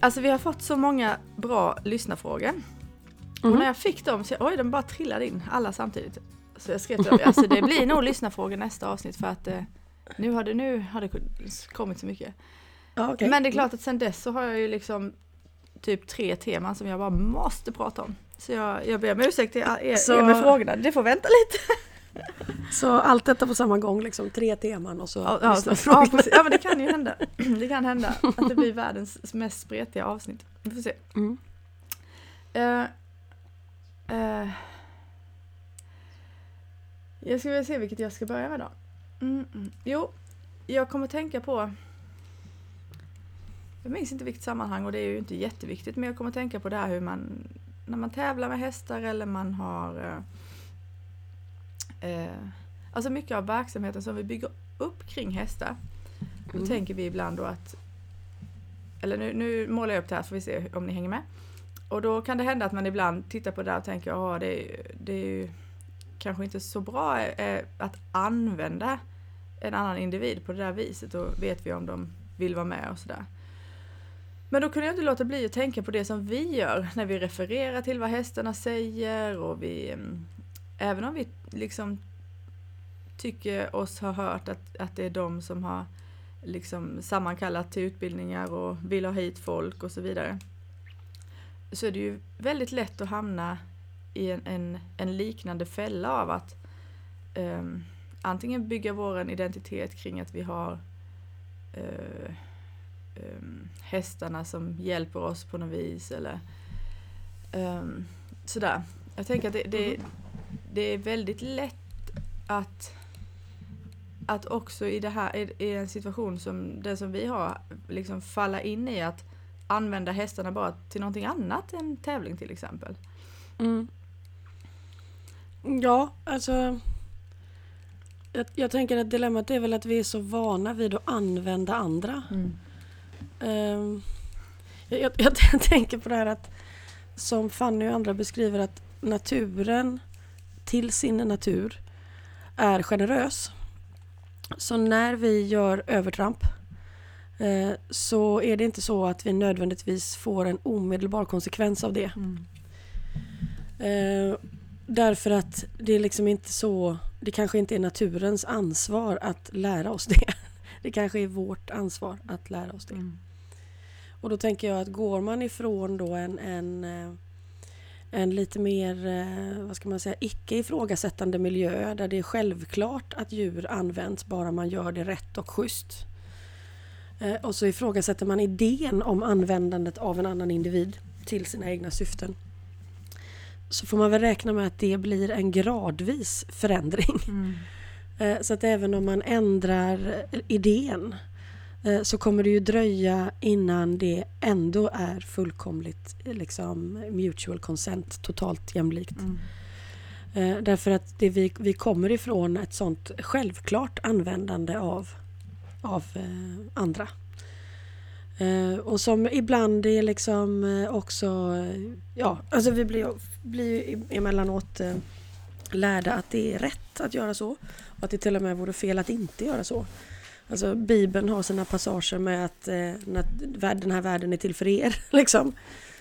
Alltså vi har fått så många bra lyssnarfrågor. Mhm. Och när jag fick dem så, oj de bara trillade in alla samtidigt. Så jag skrev till dem, alltså det blir nog lyssnarfrågor nästa avsnitt för att eh, nu har det, nu har det kommit så mycket. Okej. Men det är klart att sen dess så har jag ju liksom typ tre teman som jag bara måste prata om. Så jag, jag ber om ursäkt till er, Så- er med frågorna, det får vänta lite. Så allt detta på samma gång, liksom tre teman och så Ja, ja, ja, ja men det kan ju hända. Det kan hända att det blir världens mest spretiga avsnitt. Vi får se. Mm. Eh, eh, jag ska väl se vilket jag ska börja med då. Mm, mm. Jo, jag kommer tänka på jag minns inte vilket sammanhang och det är ju inte jätteviktigt men jag kommer tänka på det här hur man när man tävlar med hästar eller man har eh, Alltså mycket av verksamheten som vi bygger upp kring hästar. Då Mm. tänker vi ibland då att Eller nu, nu målar jag upp det här så vi ser om ni hänger med. Och då kan det hända att man ibland tittar på det där och tänker att det, är- det är ju kanske inte så bra eh, att använda en annan individ på det där viset. Då vet vi om de vill vara med och sådär. Men då kunde jag inte låta bli att tänka på det som vi gör när vi refererar till vad hästarna säger och vi mm, Även om vi liksom tycker oss ha hört att, att det är de som har liksom sammankallat till utbildningar och vill ha hit folk och så vidare. Så är det ju väldigt lätt att hamna i en, en, en liknande fälla av att um, antingen bygga vår identitet kring att vi har uh, um, hästarna som hjälper oss på något vis eller um, sådär. Jag tänker att det, det, mm-hmm det är väldigt lätt att att också i det här i, i en situation som den som vi har liksom falla in i att använda hästarna bara till någonting annat än tävling till exempel. Mm. Ja, alltså. Jag, jag tänker att dilemmat är väl att vi är så vana vid att använda andra. Ehm, jag, jag, jag tänker på det här att som Fanny och andra beskriver att naturen till sin natur är generös. Så när vi gör övertramp eh, så är det inte så att vi nödvändigtvis får en omedelbar konsekvens av det. Mm. Eh, därför att det är liksom inte så, det kanske inte är naturens ansvar att lära oss det. Det kanske är vårt ansvar att lära oss det. Mm. Och då tänker jag att går man ifrån då en, en, eh, en lite mer, eh, vad ska man säga, icke ifrågasättande miljö där det är självklart att djur används bara man gör det rätt och schysst. Eh, Och så ifrågasätter man idén om användandet av en annan individ till sina egna syften. Så får man väl räkna med att det blir en gradvis förändring. Mm. Eh, Så att även om man ändrar idén så kommer det ju dröja innan det ändå är fullkomligt eh, liksom mutual consent, totalt jämlikt. Mm. Eh, Därför att det vi, vi kommer ifrån ett sånt självklart användande av, av eh, andra. Eh, och som ibland är liksom eh, också, eh, ja, alltså vi blir, blir emellanåt eh, lärda att det är rätt att göra så och att det till och med vore fel att inte göra så. Alltså Bibeln har sina passager med att eh, den här världen är till för er, liksom.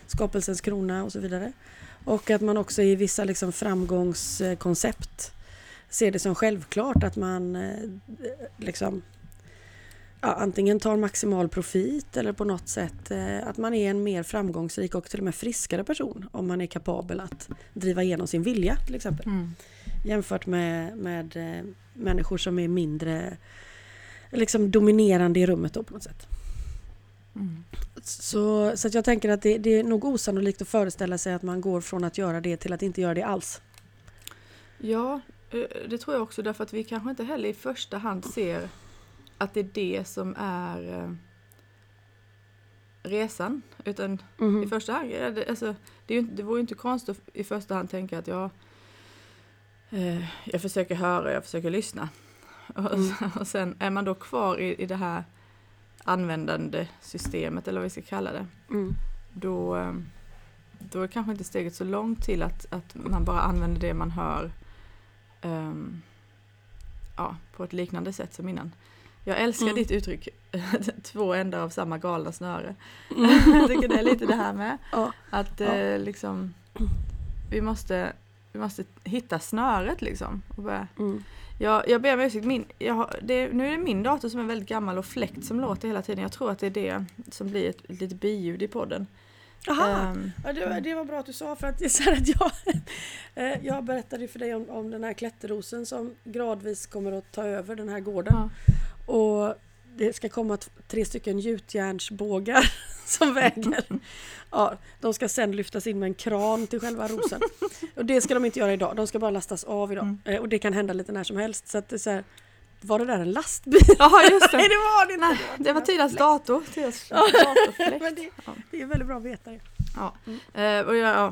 Skapelsens krona och så vidare. Och att man också i vissa liksom, framgångskoncept ser det som självklart att man eh, liksom ja, antingen tar maximal profit eller på något sätt eh, att man är en mer framgångsrik och till och med friskare person om man är kapabel att driva igenom sin vilja till exempel. Mm. Jämfört med, med eh, människor som är mindre liksom dominerande i rummet då på något sätt. Mm. Så, så jag tänker att det, det är nog osannolikt att föreställa sig att man går från att göra det till att inte göra det alls. Ja, eh, det tror jag också därför att vi kanske inte heller i första hand ser att det är det som är eh, resan. Utan Mhm. i första hand, alltså, det, är det vore ju inte konstigt att i första hand tänka att jag, eh, jag försöker höra, jag försöker lyssna. Och, Mm. och sen är man då kvar i, i det här användande systemet eller vad vi ska kalla det. Mm. Då, eh, då är kanske inte steget så långt till att, att man bara använder det man hör ehm, ja, på ett liknande sätt som innan. Jag älskar Mm. ditt uttryck, två ändar av samma galna snöre. jag tycker det är lite det här med. Ja. Att Ja. eh, liksom, vi måste, vi måste hitta snöret liksom. Och börja. Mm. Jag, jag ber om ursäkt, min, har, det, nu är det min dator som är väldigt gammal och fläkt som låter hela tiden. Jag tror att det är det som blir ett, ett litet biljud i podden. Aha. Ehm, Ja, det, var, det var bra att du sa för att så att jag, eh, jag berättade för dig om, om den här klätterrosen som gradvis kommer att ta över den här gården. ja. Och det ska komma tre stycken gjutjärnsbågar som väger. Ja, de ska sen lyftas in med en kran till själva rosen. Och det ska de inte göra idag, de ska bara lastas av idag. Mm. Eh, Och det kan hända lite när som helst. Så att det är så här, var det där en lastbil? Jaha just Nej det. det var det inte! Nej, det var Tidas dator. Ja. datorfläkt. Men det, Ja. det är väldigt bra att veta det. Ja. Eh, och jag, ja,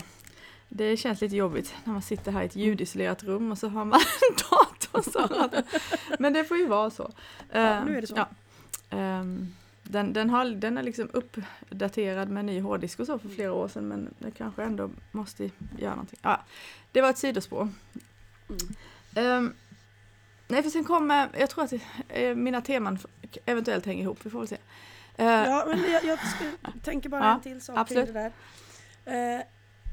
det känns lite jobbigt när man sitter här i ett ljudisolerat rum och så har man en dator som Men det får ju vara så. Ja, nu är det så. Ja. Ehm, den, den, har, den är liksom uppdaterad med ny hårddisk och så för flera år sedan men det kanske ändå måste göra någonting. Ja, det var ett sidospår. Mm. Ehm, nej för sen kommer, jag tror att eh, mina teman eventuellt hänger ihop, vi får väl se. Eh, Ja, men jag, jag tänker bara Ja, en till sak absolut. kring det där. Eh,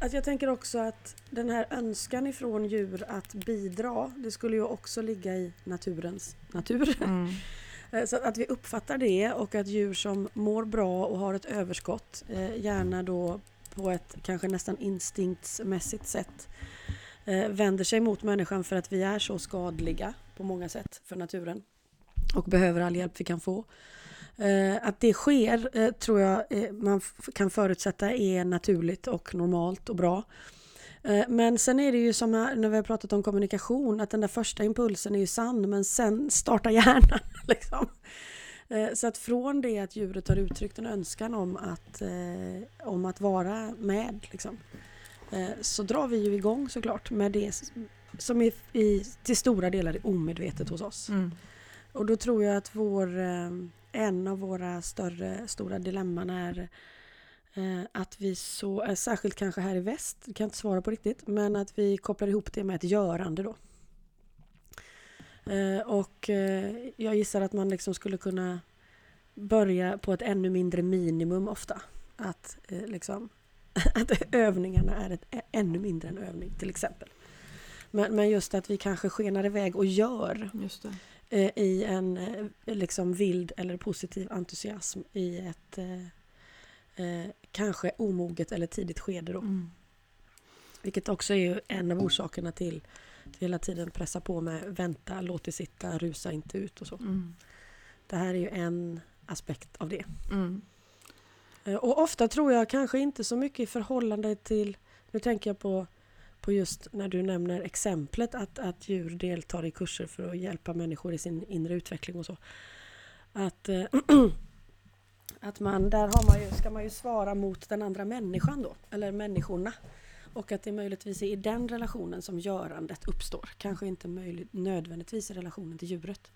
att jag tänker också att den här önskan ifrån djur att bidra, det skulle ju också ligga i naturens natur. mm, Eh, så att vi uppfattar det och att djur som mår bra och har ett överskott, eh, gärna då på ett kanske nästan instinktsmässigt sätt, eh, vänder sig mot människan för att vi är så skadliga på många sätt för naturen och behöver all hjälp vi kan få. Att det sker tror jag man kan förutsätta är naturligt och normalt och bra. Eh, Men sen är det ju som när vi har pratat om kommunikation att den där första impulsen är ju sann men sen startar hjärnan. Liksom. Eh, Så att från det att djuret har uttryckt en önskan om att, eh, om att vara med liksom, så drar vi ju igång såklart med det som är i, till stora delar är omedvetet hos oss. mm, Och då tror jag att vår, en av våra större stora dilemman är att vi så, eh, särskilt kanske här i väst, kan jag inte svara på riktigt, men att vi kopplar ihop det med ett görande då. Eh, Och eh, jag gissar att man liksom skulle kunna börja på ett ännu mindre minimum ofta. Att, eh, liksom, att övningarna är ett ännu mindre en övning till exempel. Men, men just att vi kanske skenar iväg och gör eh, i en eh, liksom vild eller positiv entusiasm i ett eh, kanske omoget eller tidigt skede då. Mm. Vilket också är en av orsakerna till att hela tiden pressa på med vänta, låt det sitta, rusa inte ut och så. Mm. Det här är ju en aspekt av det. Mm. Eh, Och ofta tror jag kanske inte så mycket i förhållande till, nu tänker jag på, på just när du nämner exemplet att, att djur deltar i kurser för att hjälpa människor i sin inre utveckling och så. Att, eh, att man, där har man ju, ska man ju svara mot den andra människan då, eller människorna. Och att det möjligtvis är i den relationen som görandet uppstår. Kanske inte möjligt, nödvändigtvis i relationen till djuret.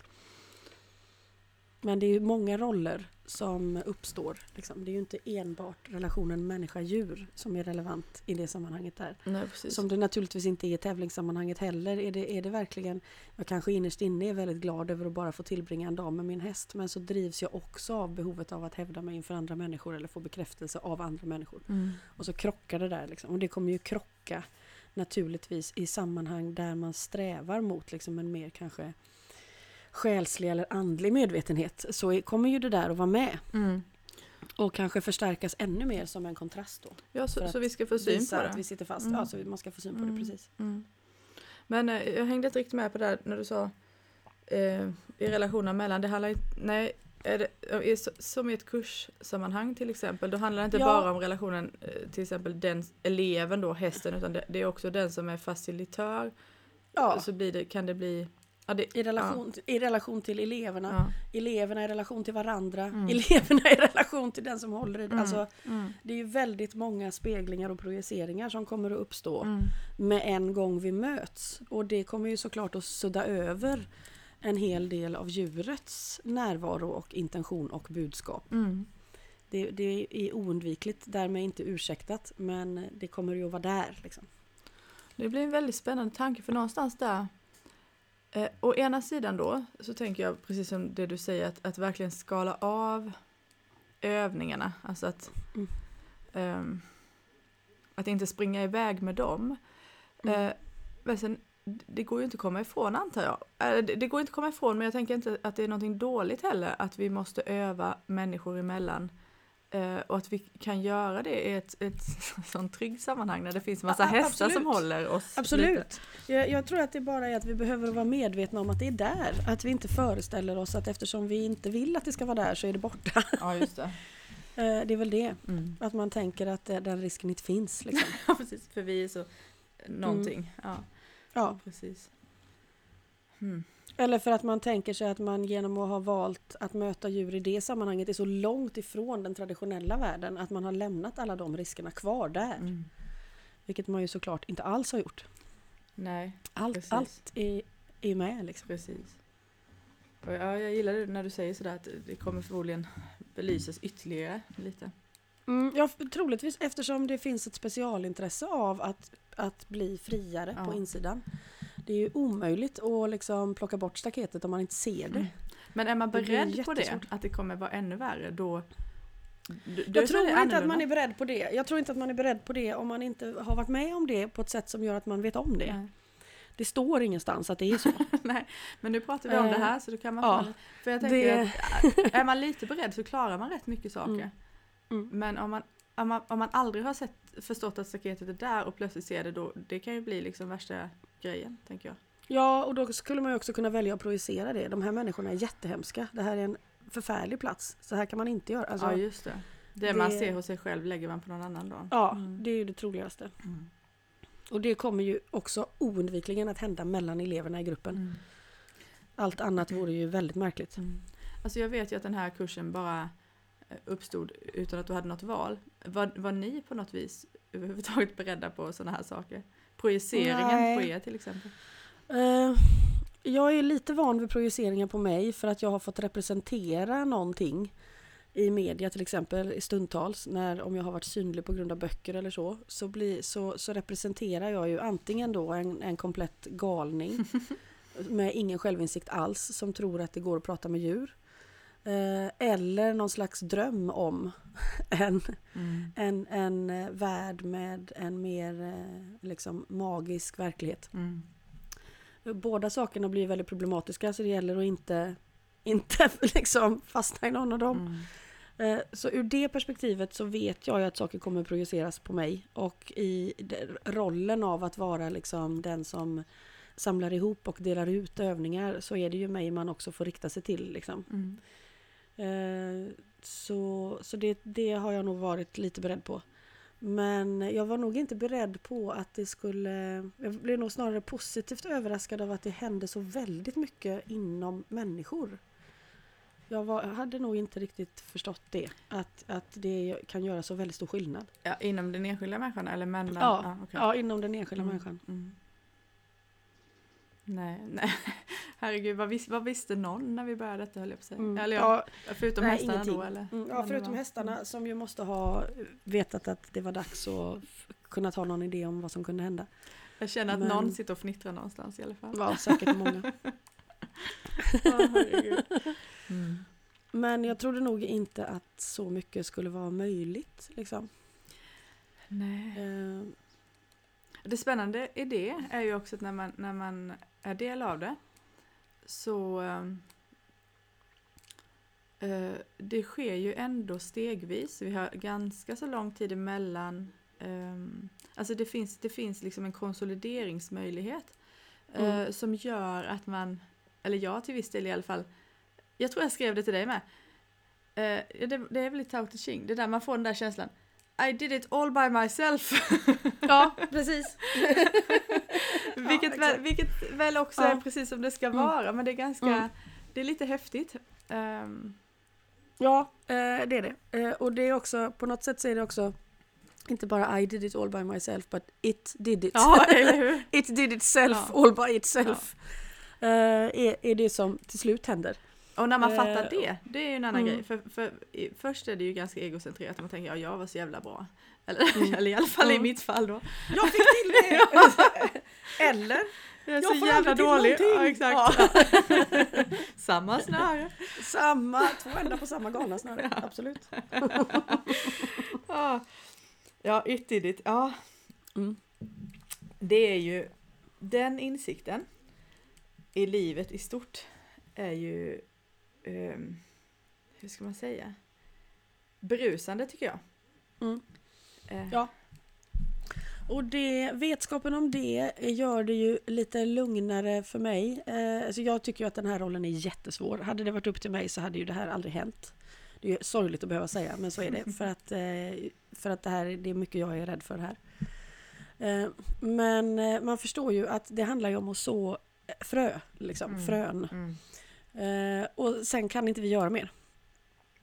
Men det är ju många roller som uppstår. Liksom. Det är ju inte enbart relationen människa-djur som är relevant i det sammanhanget där. Nej. Som det naturligtvis inte är i tävlingssammanhanget heller. Är det, är det verkligen, jag kanske innerst inne är väldigt glad över att bara få tillbringa en dag med min häst. Men så drivs jag också av behovet av att hävda mig inför andra människor eller få bekräftelse av andra människor. Mm. Och så krockar det där. Liksom. Och det kommer ju krocka naturligtvis i sammanhang där man strävar mot liksom en mer kanske själslig eller andlig medvetenhet. Så kommer ju det där att vara med. Mm. Och kanske förstärkas ännu mer som en kontrast då. Ja, så, så vi ska få syn på det. att vi sitter fast. Mm. Ja, så man ska få syn på Mm. det precis. Mm. Men eh, jag hängde inte riktigt med på det där när du sa eh, i relationen mellan, det handlar inte, nej, är det, som i ett kurssammanhang till exempel, då handlar det inte Ja. bara om relationen eh, till exempel den eleven då, hästen, utan det, det är också den som är facilitör. Ja, Så blir det, kan det bli, ja, det, i relation, i relation till eleverna. ja. Eleverna i relation till varandra. Mm. Eleverna i relation till den som håller i det. Mm. Alltså, Mm. det är ju väldigt många speglingar och projiceringar som kommer att uppstå. Mm. med en gång vi möts. Och det kommer ju såklart att sudda över en hel del av djurets närvaro och intention och budskap. Mm. Det, det är oundvikligt, därmed inte ursäktat, men det kommer ju att vara där. Liksom. Det blir en väldigt spännande tanke för någonstans där Eh, å ena sidan då så tänker jag precis som det du säger att, att verkligen skala av övningarna. Alltså att, Mm. ehm, att inte springa iväg med dem. Mm. Eh, men sen, det går ju inte att komma ifrån antar jag. Eh, det, det går inte att komma ifrån men jag tänker inte att det är någonting dåligt heller att vi måste öva människor emellan. Eh, och att vi kan göra det i ett, ett sånt tryggt sammanhang när det finns massa Ja, hästar som håller oss. Absolut. Jag, jag tror att det bara är att vi behöver vara medvetna om att det är där. Att vi inte föreställer oss att eftersom vi inte vill att det ska vara där så är det borta. Ja, just det. Eh, Det är väl det. Mm. Att man tänker att eh, den risken inte finns. Liksom. Ja, precis. För vi är så... Någonting. Ja, Ja. precis. Mm. Eller för att man tänker sig att man genom att ha valt att möta djur i det sammanhanget är så långt ifrån den traditionella världen att man har lämnat alla de riskerna kvar där. Mm. Vilket man ju såklart inte alls har gjort. Nej, Allt, Precis. allt är, är med liksom. precis. Och ja, jag gillar det när du säger sådär att det kommer förmodligen belysas ytterligare lite. Mm, ja, troligtvis eftersom det finns ett specialintresse av att, att bli friare Ja. på insidan. Det är ju omöjligt att liksom plocka bort staketet om man inte ser det. Mm. Men är man Det blir beredd på det, att det kommer vara ännu värre, då... då Jag tror det inte att man annorlunda. är beredd på det. Jag tror inte att man är beredd på det om man inte har varit med om det på ett sätt som gör att man vet om det. Nej. Det står ingenstans att det är så. Nej, men nu pratar vi om det Eh, här så då kan man ja. För jag tänker det- att är man lite beredd så klarar man rätt mycket saker. Mm. Mm. Men om man, om, man, om man aldrig har sett, förstått att staketet är där och plötsligt ser det då, det kan ju bli liksom värsta grejen, tänker jag. Ja, och då skulle man ju också kunna välja att projicera det. De här människorna är jättehemska. Det här är en förfärlig plats. Så här kan man inte göra. Alltså, ja, just det. Det, man det- ser hos sig själv lägger man på någon annan då. ja, Mm. det är ju det troligaste. Mm. Och det kommer ju också oundvikligen att hända mellan eleverna i gruppen. Mm. Allt annat vore ju väldigt märkligt. Mm. Alltså jag vet ju att den här kursen bara eh, uppstod utan att du hade något val. Var, var ni på något vis överhuvudtaget beredda på sådana här saker? Projiceringen Nej. på er till exempel? Eh, jag är lite van vid projiceringar på mig för att jag har fått representera någonting i media till exempel i stundtals när om jag har varit synlig på grund av böcker eller så så, blir, så, så representerar jag ju antingen då en, en komplett galning med ingen självinsikt alls som tror att det går att prata med djur eller någon slags dröm om en, Mm. en, en eh, värld med en mer eh, liksom magisk verklighet. Mm. Båda sakerna blir väldigt problematiska så det gäller att inte, inte liksom fastna i någon av dem. Mm. Eh, Så ur det perspektivet så vet jag ju att saker kommer projiceras på mig och i rollen av att vara liksom den som samlar ihop och delar ut övningar så är det ju mig man också får rikta sig till. Liksom. Eh, Så, så det, det har jag nog varit lite beredd på. Men jag var nog inte beredd på att det skulle... Jag blev nog snarare positivt överraskad av att det hände så väldigt mycket inom människor. Jag var, hade nog inte riktigt förstått det. Att, att det kan göra så väldigt stor skillnad. Ja, inom den enskilda människan eller mellan? Ja, okej. Ja, inom den enskilda Mm, människan. mm. Nej, nej. Herregud, vad, vis, vad visste någon när vi började detta höll jag på att säga? Mm. Eller ja, förutom nej, hästarna ingenting. då eller? mm, ja, förutom var- hästarna som ju måste ha vetat att det var dags att kunna ta någon idé om vad som kunde hända. Jag känner att Men- någon sitter och fnittrar någonstans i alla fall. Ja, säkert många. Herregud. mm. Men jag trodde nog inte att så mycket skulle vara möjligt. Liksom. Nej. Eh, Det spännande i det är ju också att när man, när man är del av det så ehm, eh, det sker ju ändå stegvis. Vi har ganska så lång tid emellan. ehm, alltså det finns, det finns liksom en konsolideringsmöjlighet eh, Mm. som gör att man, eller jag till viss del i alla fall, jag tror jag skrev det till dig med. Eh, det, det är väl lite Tao Te Ching, det där man får den där känslan. I did it all by myself. ja, precis. vilket, exakt. väl, vilket väl också Ja. är precis som det ska Mm. vara, men det är ganska, Mm. det är lite häftigt. Ehm, Ja, eh, det är det. Eh, och det är också, på något sätt så är det också inte bara I did it all by myself, but it did it. ja, eller hur? it did itself, Ja. all by itself. Eh, är, är det som till slut händer. Och när man Eh, fattar det, det är ju en annan mm. grej. För, för i, först är det ju ganska egocentrerat, man tänker ja, jag var så jävla bra. Eller, Mm. eller i alla fall i Mm. mitt fall då. Jag fick till det! Eller Jag är Jag så får jävla dålig. Ja, exakt. Samma snöre. Samma, två ändar på samma galna snöre. Absolut. Ja, ja ytterligt. Ja. Mm. Det är ju den insikten i livet i stort är ju, ehm, hur ska man säga, berusande tycker jag. Mm. Eh, Ja. Och det, vetskapen om det gör det ju lite lugnare för mig. Eh, alltså jag tycker ju att den här rollen är jättesvår. Hade det varit upp till mig så hade ju det här aldrig hänt. Det är ju sorgligt att behöva säga, men så är det. För att, eh, för att det här det är mycket jag är rädd för här. Eh, men eh, man förstår ju att det handlar ju om att så frö, liksom, Mm. frön. Mm. Eh, och sen kan inte vi göra mer.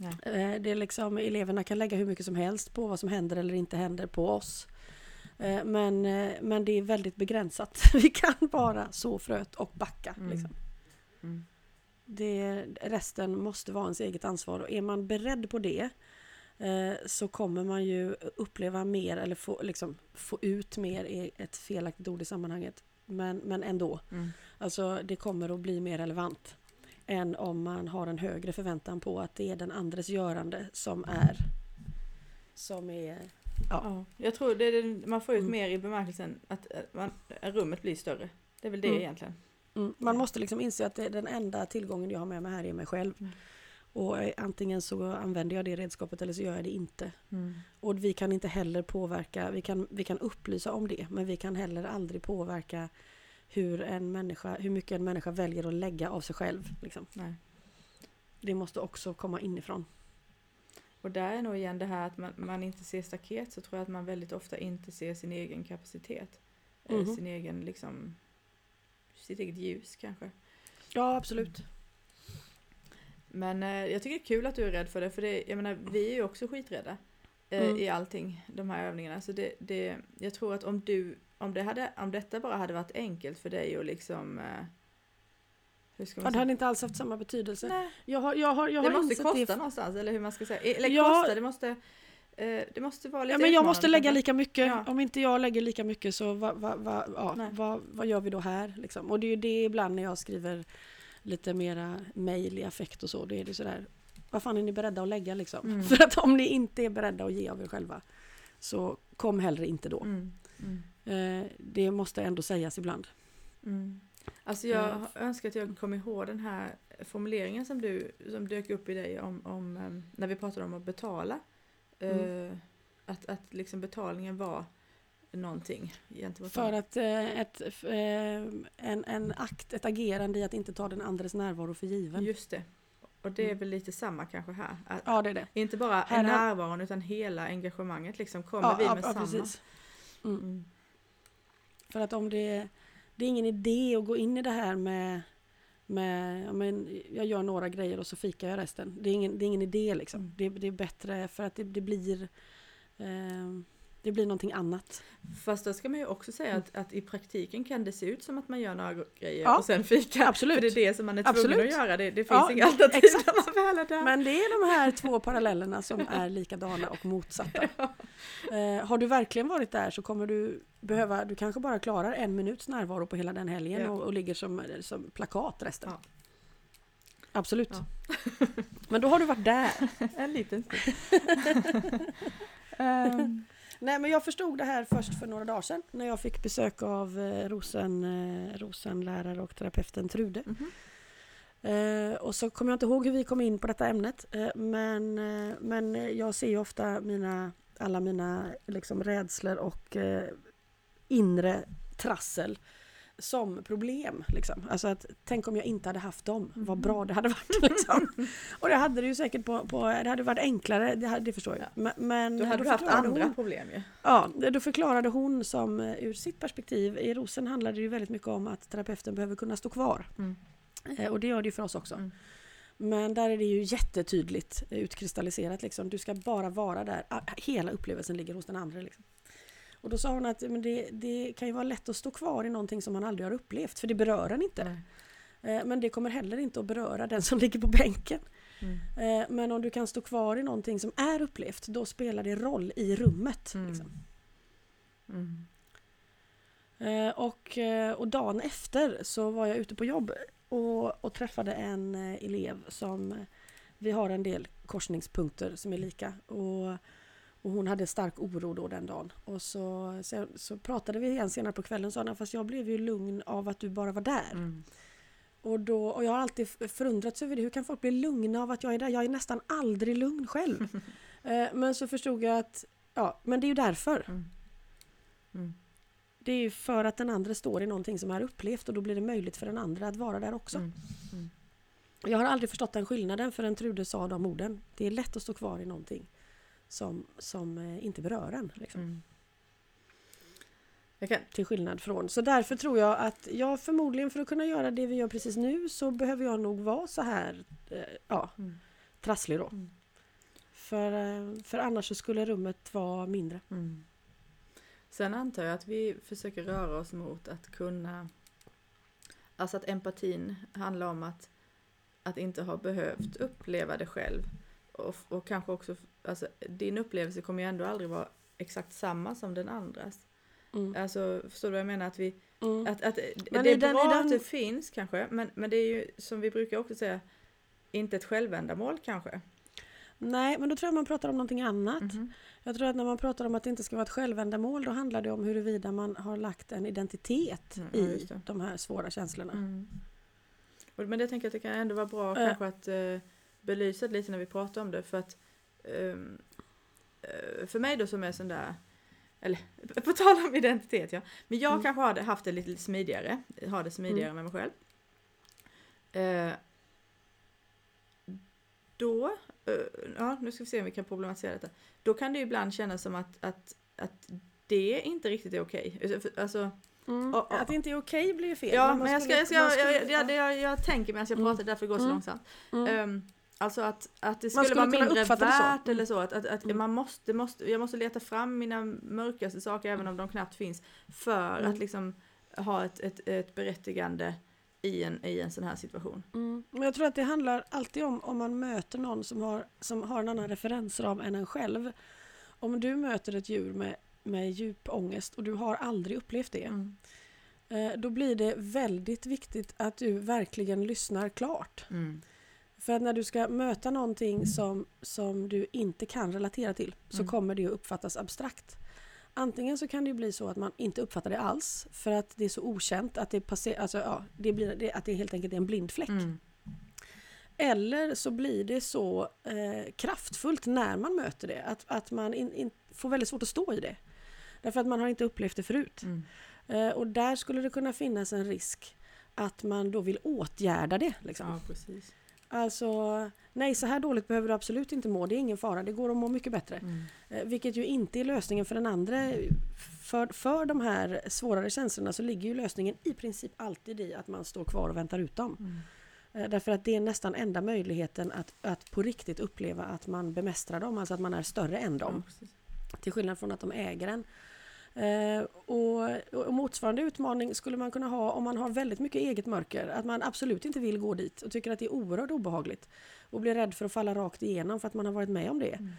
Eh, det är liksom, eleverna kan lägga hur mycket som helst på vad som händer eller inte händer på oss. Eh, men, eh, men det är väldigt begränsat. Vi kan bara så fröet och backa. Mm. Liksom. Mm. Det, resten måste vara ens eget ansvar och är man beredd på det eh, så kommer man ju uppleva mer eller få, liksom, få ut mer, är ett felaktigt ord i sammanhanget. Men, men ändå. Mm. Alltså det kommer att bli mer relevant än om man har en högre förväntan på att det är den andres görande som är som är Ja. Ja, jag tror det är den, man får ut Mm. mer i bemärkelsen att man, rummet blir större. Det är väl det Mm. egentligen. mm, man måste liksom inse att det, den enda tillgången jag har med mig här är mig själv. Mm. Och antingen så använder jag det redskapet eller så gör jag det inte. Mm. Och vi kan inte heller påverka, vi kan, vi kan upplysa om det, men vi kan heller aldrig påverka hur, en människa, hur mycket en människa väljer att lägga av sig själv. Liksom. Nej. Det måste också komma inifrån. Och där är nog igen det här att man, man inte ser staket så tror jag att man väldigt ofta inte ser sin egen kapacitet. Eh, Mhm. Sin egen liksom, sitt eget ljus kanske. Ja, absolut. Men eh, jag tycker det är kul att du är rädd för det för det, jag menar vi är ju också skiträdda. Eh, Mm. I allting, de här övningarna. Så det, det, jag tror att om du, om, det hade, om detta bara hade varit enkelt för dig och liksom eh, hur ska Ja, man det säga? hade inte alls haft samma betydelse. Nej, Jag har, jag har, jag har det måste insett kosta det. någonstans eller hur man ska säga. Eller Ja. kosta, det måste, eh, det måste vara lite Ja, men jag måste lägga lika mycket. Ja. Om inte jag lägger lika mycket så vad va, va, ja, vad gör vi då här? Liksom? Och det är ju det ibland när jag skriver lite mera mejl i affekt och så. Det är det sådär, vad fan är ni beredda att lägga liksom? Mm. För att om ni inte är beredda att ge av er själva så kom hellre inte då. Mm. Mm. Eh, det måste ändå sägas ibland. Mm. Alltså jag önskar att jag kom ihåg den här formuleringen som du som dök upp i dig om, om em, när vi pratade om att betala. Mm. Eh, att, att liksom betalningen var någonting gentemot För att eh, ett, en, en akt, ett agerande i att inte ta den andres närvaro för given. Just det. Och det är Mm. väl lite samma kanske här. Att Ja, det är det. Inte bara Här- närvaron utan hela engagemanget liksom. Kommer Ja, vi med ja, samma? precis. Mm. Mm. För att om det, det är ingen idé att gå in i det här med, med ja, men jag gör några grejer och så fikar jag resten. Det är ingen, det är ingen idé liksom. Mm. Det, det är bättre för att det, det blir eh, det blir någonting annat. Fast då ska man ju också säga att, att i praktiken kan det se ut som att man gör några grejer Ja, och sen fika. absolut. För det är det som man är tvungen Absolut. att göra. Det, det finns Ja, inga alternativ exakt. när man väl är där. Men det är de här två parallellerna som är likadana och motsatta. Eh, har du verkligen varit där så kommer du behöva, du kanske bara klarar en minuts närvaro på hela den helgen Ja. och, och ligger som, som plakat resten. Ja. Absolut. Ja. Men då har du varit där. En liten stund. Ehm, Nej men jag förstod det här först för några dagar sedan när jag fick besök av eh, Rosen, eh, Rosenlärare och terapeuten Trude. mhm. Eh, och så kommer jag inte ihåg hur vi kom in på detta ämnet eh, men, eh, men jag ser ju ofta mina, alla mina liksom, rädslor och inre trassel som problem. Liksom. Alltså att, tänk om jag inte hade haft dem, vad Mhm. bra det hade varit. Liksom. och det hade det ju säkert på, på det hade varit enklare, det, hade, det förstår jag. Ja. Men, men Då hade du haft andra hon- problem ju. Ja, då förklarade hon som eh, ur sitt perspektiv, i Rosen handlade det ju väldigt mycket om att terapeuten behöver kunna stå kvar. Mm. Eh, Och det gör det ju för oss också. Mm. Men där är det ju jättetydligt utkristalliserat. Liksom. Du ska bara vara där. Ah, Hela upplevelsen ligger hos den andra. Liksom. Och då sa hon att men det, det kan ju vara lätt att stå kvar i någonting som man aldrig har upplevt. För det berör en inte. Nej. Eh, Men det kommer heller inte att beröra den som ligger på bänken. Mm. Eh, Men om du kan stå kvar i någonting som är upplevt, då spelar det roll i rummet. Mm. Liksom. Mm. Eh, och, och dagen efter så var jag ute på jobb och, och träffade en elev som vi har en del korsningspunkter som är lika. Och, och hon hade stark oro då den dagen. Och så, så, så pratade vi igen senare på kvällen och sa fast jag blev ju lugn av att du bara var där. Mm. Och, då, och jag har alltid förundrats över det. Hur kan folk bli lugna av att jag är där? Jag är nästan aldrig lugn själv. Eh, men så förstod jag att ja, men det är ju därför. Mm. Mm. Det är ju för att den andra står i någonting som är upplevt och då blir det möjligt för den andra att vara där också. Mm. Mm. Jag har aldrig förstått den skillnaden förrän Trude sa de orden. Det är lätt att stå kvar i någonting som, som eh, inte berör en. Liksom. Mm. Kan, Till skillnad från. Så därför tror jag att jag förmodligen för att kunna göra det vi gör precis nu så behöver jag nog vara så här eh, ja, mm. trasslig då. Mm. För, eh, för annars så skulle rummet vara mindre. Mm. Sen antar jag att vi försöker röra oss mot att kunna... Alltså att empatin handlar om att, att inte ha behövt uppleva det själv. Och, och kanske också, alltså din upplevelse kommer ju ändå aldrig vara exakt samma som den andras. Mm. Alltså förstår du vad jag menar? Att vi, Mm. att, att, Men det är den- bra den- att det finns kanske, men, men det är ju som vi brukar också säga, inte ett självändamål kanske. Nej, men då tror jag man pratar om någonting annat. Mhm. Jag tror att när man pratar om att det inte ska vara ett självändamål då handlar det om huruvida man har lagt en identitet Mm, i de här svåra känslorna. Mm. Men det tänker jag att det kan ändå vara bra Eh. kanske att eh, belysa det lite när vi pratar om det för att eh, för mig då som är sån där eller på tal om identitet ja, men jag Mm. kanske har det, haft det lite, smidigare, har det smidigare med mig själv. Eh, då, eh, ja nu ska vi se om vi kan problematisera detta. Då kan det ju ibland kännas som att, att, att det inte riktigt är okej. Alltså, Alltså, Mm. Och- och- Att det inte är okej blir ju fel. Ja, men jag, ska, jag, ska, jag, jag, jag, jag, tänker medan jag Mm. pratar, därför går det så Mm. långsamt. Mm. Alltså att, att det Man skulle, skulle vara mindre uppfatta det så. värt Mm. eller så. Att, att, att Mm. man måste, måste, jag måste leta fram mina mörkaste saker även om de knappt finns. För Mm. att liksom ha ett, ett, ett berättigande i en, i en sån här situation. Mm. Men jag tror att det handlar alltid om om man möter någon som har, som har en annan referensram än en själv. Om du möter ett djur med, med djup ångest och du har aldrig upplevt det. Mm. Eh, då blir det väldigt viktigt att du verkligen lyssnar klart. Mm. För att när du ska möta någonting som, som du inte kan relatera till så Mm. kommer det att uppfattas abstrakt. Antingen så kan det bli så att man inte uppfattar det alls för att det är så okänt att det, passer, alltså, ja, det, blir, det, att det helt enkelt är en blind fläck. Mm. Eller så blir det så eh, kraftfullt när man möter det att, att man in, in, får väldigt svårt att stå i det. Därför att man har inte upplevt det förut. Mm. Eh, och där skulle det kunna finnas en risk att man då vill åtgärda det. Liksom. Ja, precis. Alltså, nej så här dåligt behöver du absolut inte må, det är ingen fara, det går att må mycket bättre. Mm. Eh, vilket ju inte är lösningen för den andra. För, för de här svårare känslorna så ligger ju lösningen i princip alltid i att man står kvar och väntar ut dem. Mm. Eh, Därför att det är nästan enda möjligheten att, att på riktigt uppleva att man bemästrar dem, alltså att man är större än dem. Ja. Till skillnad från att de äger en. Eh, och, och motsvarande utmaning skulle man kunna ha om man har väldigt mycket eget mörker. Att man absolut inte vill gå dit och tycker att det är oerhört obehagligt. Och blir rädd för att falla rakt igenom för att man har varit med om det. Mm.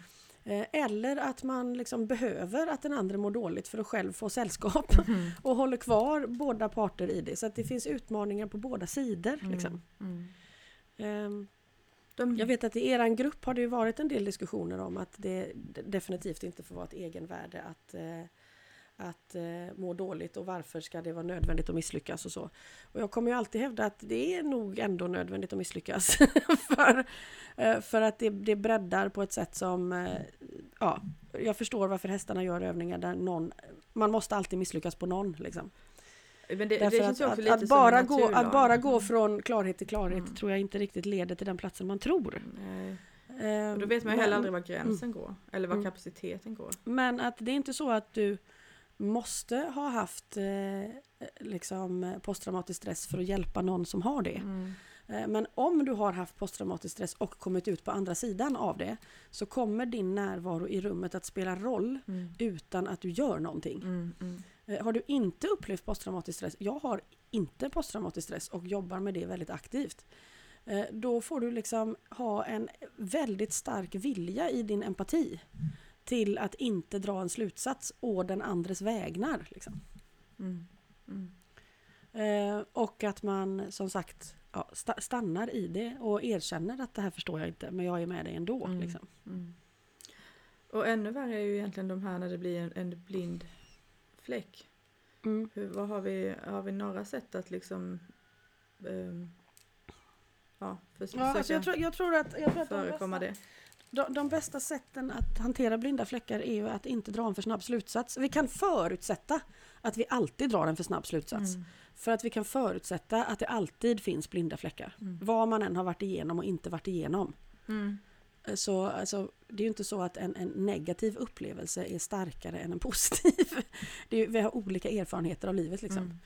Eh, eller att man liksom behöver att den andra mår dåligt för att själv få sällskap. Mm. Och håller kvar båda parter i det. Så att det finns utmaningar på båda sidor. Liksom. Mm. Ehm, De, jag vet att i eran grupp har det varit en del diskussioner om att det definitivt inte får vara ett egenvärde att, eh, att eh, må dåligt och varför ska det vara nödvändigt att misslyckas och så. Och jag kommer ju alltid hävda att det är nog ändå nödvändigt att misslyckas. för, eh, för att det, det breddar på ett sätt som, eh, ja, jag förstår varför hästarna gör övningar där någon, man måste alltid misslyckas på någon liksom. men det, det Därför ju att, att, att, bara gå, att naturlag. bara gå från klarhet till klarhet Mm. tror jag inte riktigt leder till den platsen man tror. Nej. Eh, Och då vet man ju heller aldrig var gränsen går. Eller var Mm. kapaciteten går. Men att det är inte så att du måste ha haft eh, liksom posttraumatisk stress för att hjälpa någon som har det. Mm. Eh, men om du har haft posttraumatisk stress och kommit ut på andra sidan av det så kommer din närvaro i rummet att spela roll Mm. utan att du gör någonting. Mm. Mm. Eh, har du inte upplevt posttraumatisk stress, jag har inte posttraumatisk stress och jobbar med det väldigt aktivt. Eh, då får du liksom ha en väldigt stark vilja i din empati till att inte dra en slutsats å den andres vägnar. Liksom. Mm. Mm. Eh, och att man som sagt ja, sta- stannar i det och erkänner att det här förstår jag inte men jag är med dig ändå. Mm. Liksom. Mm. Och ännu värre är ju egentligen de här när det blir en, en blind fläck. Mm. Hur, vad har, vi, har vi några sätt att liksom ehm, ja, förs- Ja, alltså försöka jag, tror, jag tror att, jag tror att de, förekomma bästa, det? De, de bästa sätten att hantera blinda fläckar är ju att inte dra en för snabb slutsats. Vi kan förutsätta att vi alltid drar en för snabb slutsats. Mm. För att vi kan förutsätta att det alltid finns blinda fläckar. Mm. Vad man än har varit igenom och inte varit igenom. Mm. Så alltså, det är ju inte så att en, en negativ upplevelse är starkare än en positiv. Är, vi har olika erfarenheter av livet. Liksom.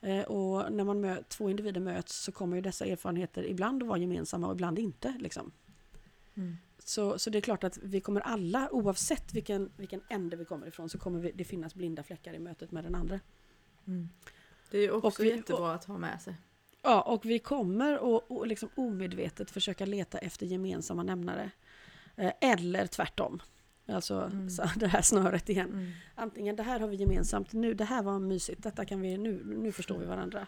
Mm. Eh, och när man mö, två individer möts så kommer ju dessa erfarenheter ibland att vara gemensamma och ibland inte. Liksom. Så, så det är klart att vi kommer alla, oavsett vilken, vilken ände vi kommer ifrån, så kommer vi, det finnas blinda fläckar i mötet med den andra. Mm. Det är också Och vi- jättebra att ha med sig. Ja, och vi kommer att och liksom omedvetet försöka leta efter gemensamma nämnare. Eh, eller tvärtom. Alltså Mm. så det här snöret igen. Mm. Antingen det här har vi gemensamt, nu det här var mysigt, detta kan vi, nu, nu förstår vi varandra.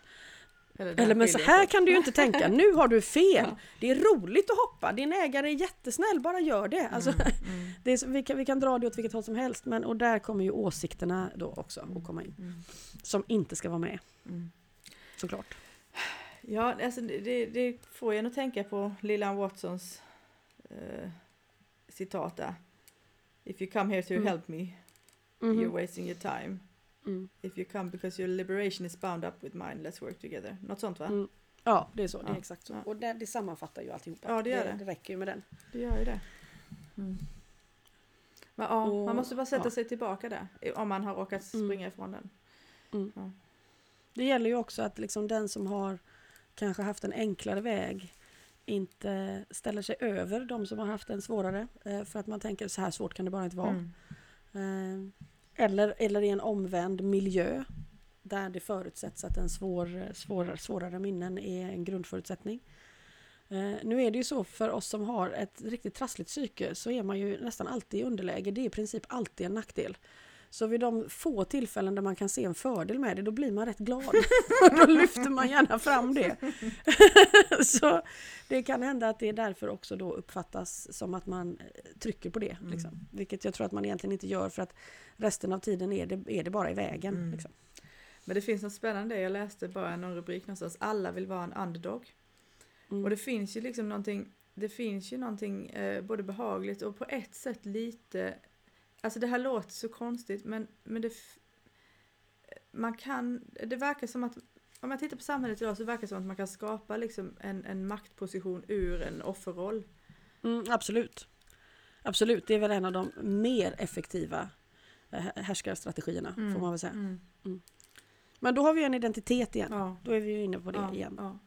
Eller, Eller men så här kan du ju inte tänka, nu har du fel. Ja. Det är roligt att hoppa, din ägare är jättesnäll, bara gör det. Alltså, Mm. Mm. det är, vi, kan, vi kan dra det åt vilket håll som helst, men och där kommer ju åsikterna då också att komma in. Mm. Som inte ska vara med, Mm. såklart. Ja, alltså det, det- får en att tänka på Lillan Watsons eh, citat där. If you come here to Mm. help me, you're wasting your time. Mm. If you come because your liberation is bound up with mine, let's work together. Något sånt va? Mm. Ja, det är så. Det är Ja, exakt så. ja. Och det, det sammanfattar ju alltihopa. Ja, det gör det. det. Det räcker ju med den. Det gör ju det. Mm. Men, ja, Och- man måste bara sätta ja. sig tillbaka där. Om man har råkat Mm. springa ifrån den. Det gäller ju också att liksom den som har kanske haft en enklare väg inte ställer sig över de som har haft en svårare. eh, För att man tänker så här svårt kan det bara inte vara. Mm. Eller, eller i en omvänd miljö där det förutsätts att en svår, svårare, svårare minnen är en grundförutsättning. Eh, Nu är det ju så för oss som har ett riktigt trassligt psyke så är man ju nästan alltid i underläge. Det är i princip alltid en nackdel. Så vid de få tillfällen där man kan se en fördel med det, då blir man rätt glad. Och då lyfter man gärna fram det. så det kan hända att det därför också då uppfattas som att man eh, trycker på det. Mm. Liksom. Vilket jag tror att man egentligen inte gör för att resten av tiden är det, är det bara i vägen. Mm. Liksom. Men det finns något spännande, jag läste bara någon rubrik någonstans, alla vill vara en underdog. Mm. Och det finns ju liksom någonting, det finns ju någonting eh, både behagligt och på ett sätt lite, alltså det här låter så konstigt men, men det, man kan, det verkar som att, om man tittar på samhället idag så verkar det som att man kan skapa liksom en, en maktposition ur en offerroll. Mm, absolut. Absolut, det är väl en av de mer effektiva eh, härskarstrategierna Mm. får man väl säga. Mm. Men då har vi ju en identitet igen. Ja. Då är vi ju inne på det ja, igen. Ja.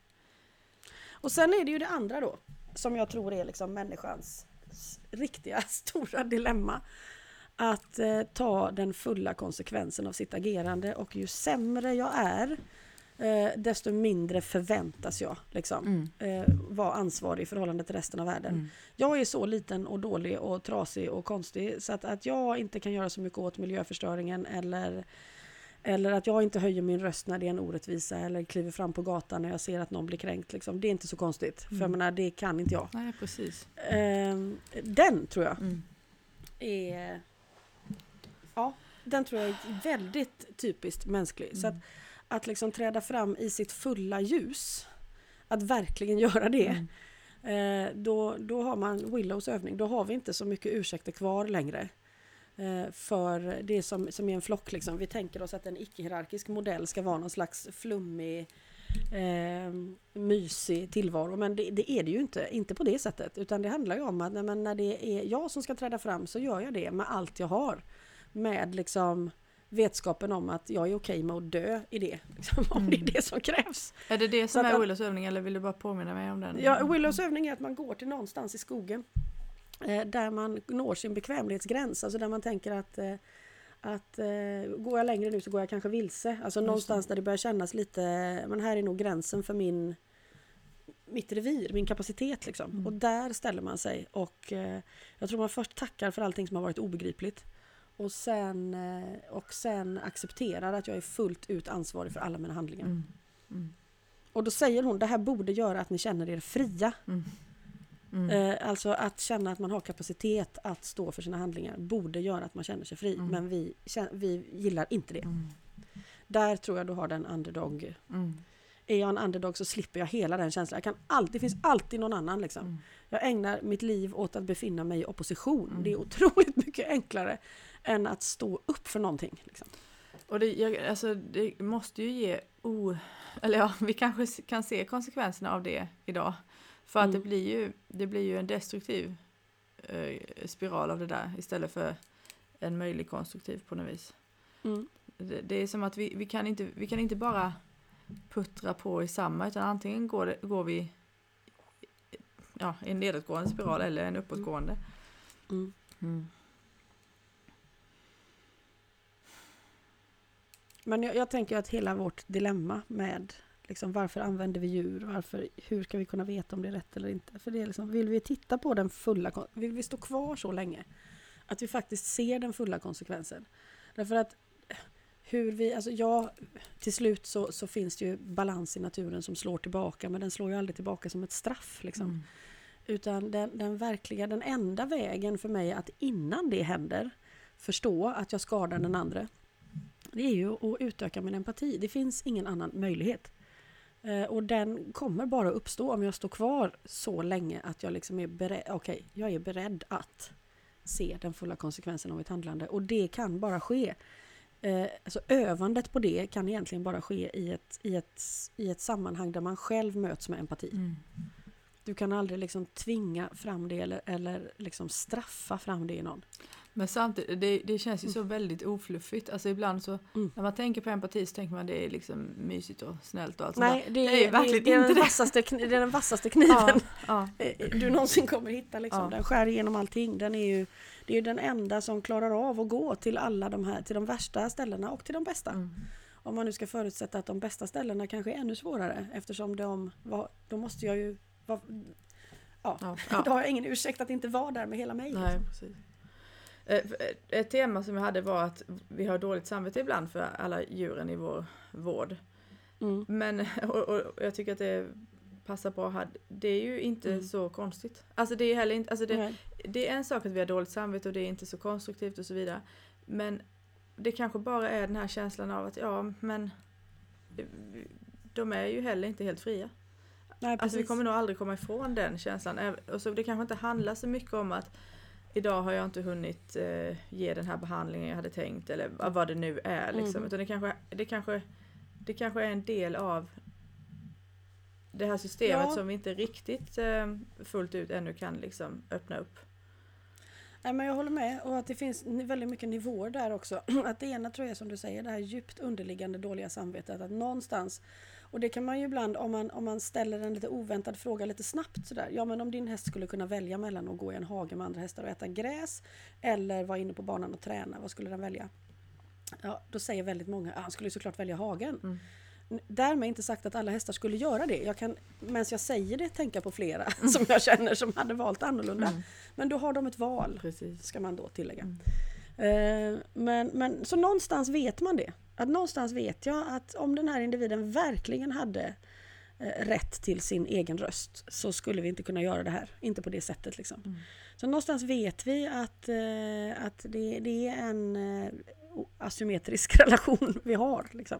Och sen är det ju det andra då, som jag tror är liksom människans riktiga stora dilemma. Att eh, ta den fulla konsekvensen av sitt agerande och ju sämre jag är, eh, desto mindre förväntas jag liksom, Mm. eh, vara ansvarig i förhållande till resten av världen. Mm. Jag är så liten och dålig och trasig och konstig så att, att jag inte kan göra så mycket åt miljöförstöringen eller, eller att jag inte höjer min röst när det är en orättvisa eller kliver fram på gatan när jag ser att någon blir kränkt. Liksom. Det är inte så konstigt, för jag Mm. menar, det kan inte jag. Nej, precis. Ehm, den tror jag Mm. är... Ja, den tror jag är väldigt typiskt mänsklig. Så att, Mm. att liksom träda fram i sitt fulla ljus, att verkligen göra det, Mm. Eh, då, då har man Willows övning. Då har vi inte så mycket ursäkter kvar längre. Eh, för det som, som är en flock. Liksom. Vi tänker oss att en icke-hierarkisk modell ska vara någon slags flummig, eh, mysig tillvaro. Men det, det är det ju inte. Inte på det sättet. Utan det handlar ju om att nej, när det är jag som ska träda fram så gör jag det med allt jag har. Med liksom vetskapen om att jag är okej med att dö i det. Liksom, om det är det som krävs. Är det det Så som att- är Willows övning eller vill du bara påminna mig om den? Ja, Willows övning är att man går till någonstans i skogen eh, där man når sin bekvämlighetsgräns, alltså där man tänker att eh, att eh, går jag längre nu så går jag kanske vilse. Alltså det. någonstans där det börjar kännas lite, men här är nog gränsen för min mitt revir, min kapacitet liksom. Mm. Och där ställer man sig och eh, jag tror man först tackar för allting som har varit obegripligt. Och sen, eh, och sen accepterar att jag är fullt ut ansvarig för alla mina handlingar. Mm. Mm. Och då säger hon, det här borde göra att ni känner er fria. Mm. Mm. Eh, alltså att känna att man har kapacitet att stå för sina handlingar borde göra att man känner sig fri. Mm. Men vi, vi gillar inte det. Mm. Där tror jag du har den underdog. Mm. Är jag en underdog så slipper jag hela den känslan. Jag kan alltid, det finns alltid någon annan liksom. Mm. Jag ägnar mitt liv åt att befinna mig i opposition. Det är otroligt mycket enklare än att stå upp för någonting. Liksom. Och det, jag, alltså, det måste ju ge o... Eller ja, vi kanske kan se konsekvenserna av det idag. För att Mm. det, blir ju, det blir ju en destruktiv eh, spiral av det där istället för en möjlig konstruktiv på något vis. Mm. Det, det är som att vi, vi, kan inte, vi kan inte bara puttra på i samma utan antingen går, det, går vi ja, i en nedåtgående spiral eller en uppåtgående. Mm. Men jag, jag tänker att hela vårt dilemma med liksom, varför använder vi djur? Varför, hur ska vi kunna veta om det är rätt eller inte? För det är liksom, vill vi titta på den fulla Vill vi stå kvar så länge? Att vi faktiskt ser den fulla konsekvensen. Därför att hur vi, alltså ja, till slut så, så finns det ju balans i naturen som slår tillbaka men den slår ju aldrig tillbaka som ett straff. Liksom. Mm. Utan den, den verkliga, den enda vägen för mig att innan det händer förstå att jag skadar den andra. Det är ju att utöka min empati. Det finns ingen annan möjlighet. Eh, och den kommer bara uppstå om jag står kvar så länge att jag liksom är beredd, okej, jag är beredd att se den fulla konsekvensen av mitt handlande. Och det kan bara ske. Eh, alltså övandet på det kan egentligen bara ske i ett, i, ett, i ett sammanhang där man själv möts med empati. Mm. Du kan aldrig liksom tvinga fram det eller, eller liksom straffa fram det i någon. Men samtidigt, det, det känns ju så väldigt ofluffigt. Alltså ibland så, Mm. när man tänker på empati så tänker man det är liksom mysigt och snällt och allt Nej, sånt det är, det är verkligen det är, inte den det. vassaste, det är den vassaste kniven Ja, ja, eh, du någonsin kommer hitta. Liksom. Ja. Den skär igenom allting. Den är ju, det är ju den enda som klarar av att gå till alla de här, till de värsta ställena och till de bästa. mm. Om man nu ska förutsätta att de bästa ställena kanske är ännu svårare eftersom de var, då måste jag ju vara, ja, ja, då har jag ingen ursäkt att inte vara där med hela mig. Nej, liksom. precis. Eh, för, eh, Ett tema som jag hade var att vi har dåligt samvete ibland för alla djuren i vår vård. Mm. Men, och, och jag tycker att det passar bra här. Det är ju inte Mm. så konstigt. Alltså det är heller inte, alltså det, det är en sak att vi har dåligt samvete och det är inte så konstruktivt och så vidare. Men det kanske bara är den här känslan av att ja, men eh, de är ju heller inte helt fria. Nej, Alltså vi kommer nog aldrig komma ifrån den känslan. Och så det kanske inte handlar så mycket om att idag har jag inte hunnit eh, ge den här behandlingen jag hade tänkt eller vad- det nu är. Liksom. Mm. Utan det kanske, det, kanske, det kanske är en del av det här systemet Ja. som vi inte riktigt eh, fullt ut ännu kan liksom öppna upp. Nej, men jag håller med och att det finns väldigt mycket nivåer där också. Att det ena tror jag som du säger, det här djupt underliggande dåliga samvetet. Att någonstans, och det kan man ju ibland om man, om man ställer en lite oväntad fråga lite snabbt sådär. Ja men om din häst skulle kunna välja mellan att gå i en hage med andra hästar och äta gräs eller vara inne på banan och träna, vad skulle den välja? Ja, då säger väldigt många, ah, han skulle såklart välja hagen. Mm. Därmed inte sagt att alla hästar skulle göra det. Jag kan, medan jag säger det, tänka på flera som jag känner som hade valt annorlunda. Mm. Men då har de ett val Precis. ska man då tillägga. Mm. Eh, men, men så någonstans vet man det. Att någonstans vet jag att om den här individen verkligen hade eh, rätt till sin egen röst så skulle vi inte kunna göra det här. Inte på det sättet liksom. Mm. Så någonstans vet vi att, eh, att det, det är en eh, asymmetrisk relation vi har. Liksom.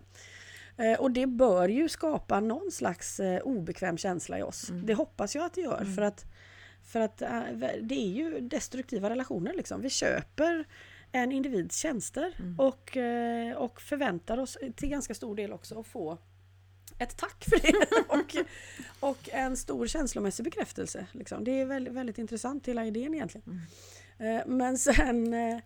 Och det bör ju skapa någon slags obekväm känsla i oss. Mm. Det hoppas jag att det gör. Mm. För att, för att det är ju destruktiva relationer. Liksom. Vi köper en individs tjänster Mm. och, eh, och förväntar oss till ganska stor del också att få ett tack för det och, och en stor känslomässig bekräftelse. Liksom. Det är väldigt, väldigt intressant hela idén egentligen. Mm. Eh, Men sen, eh,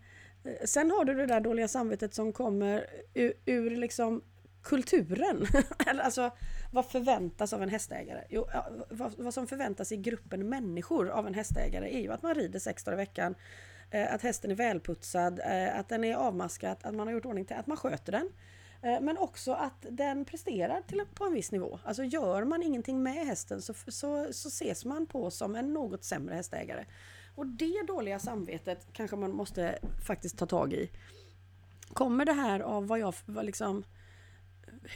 sen har du det där dåliga samvetet som kommer ur, ur liksom kulturen. Alltså, vad förväntas av en hästägare? Jo, vad, vad som förväntas i gruppen människor av en hästägare är ju att man rider sex dagar i veckan, Eh, att hästen är välputsad, eh, att den är avmaskad, att man har gjort ordning till, att man sköter den. Eh, men också att den presterar till, på en viss nivå. Alltså gör man ingenting med hästen så, så, så ses man på som en något sämre hästägare. Och det dåliga samvetet kanske man måste faktiskt ta tag i. Kommer det här av vad jag vad liksom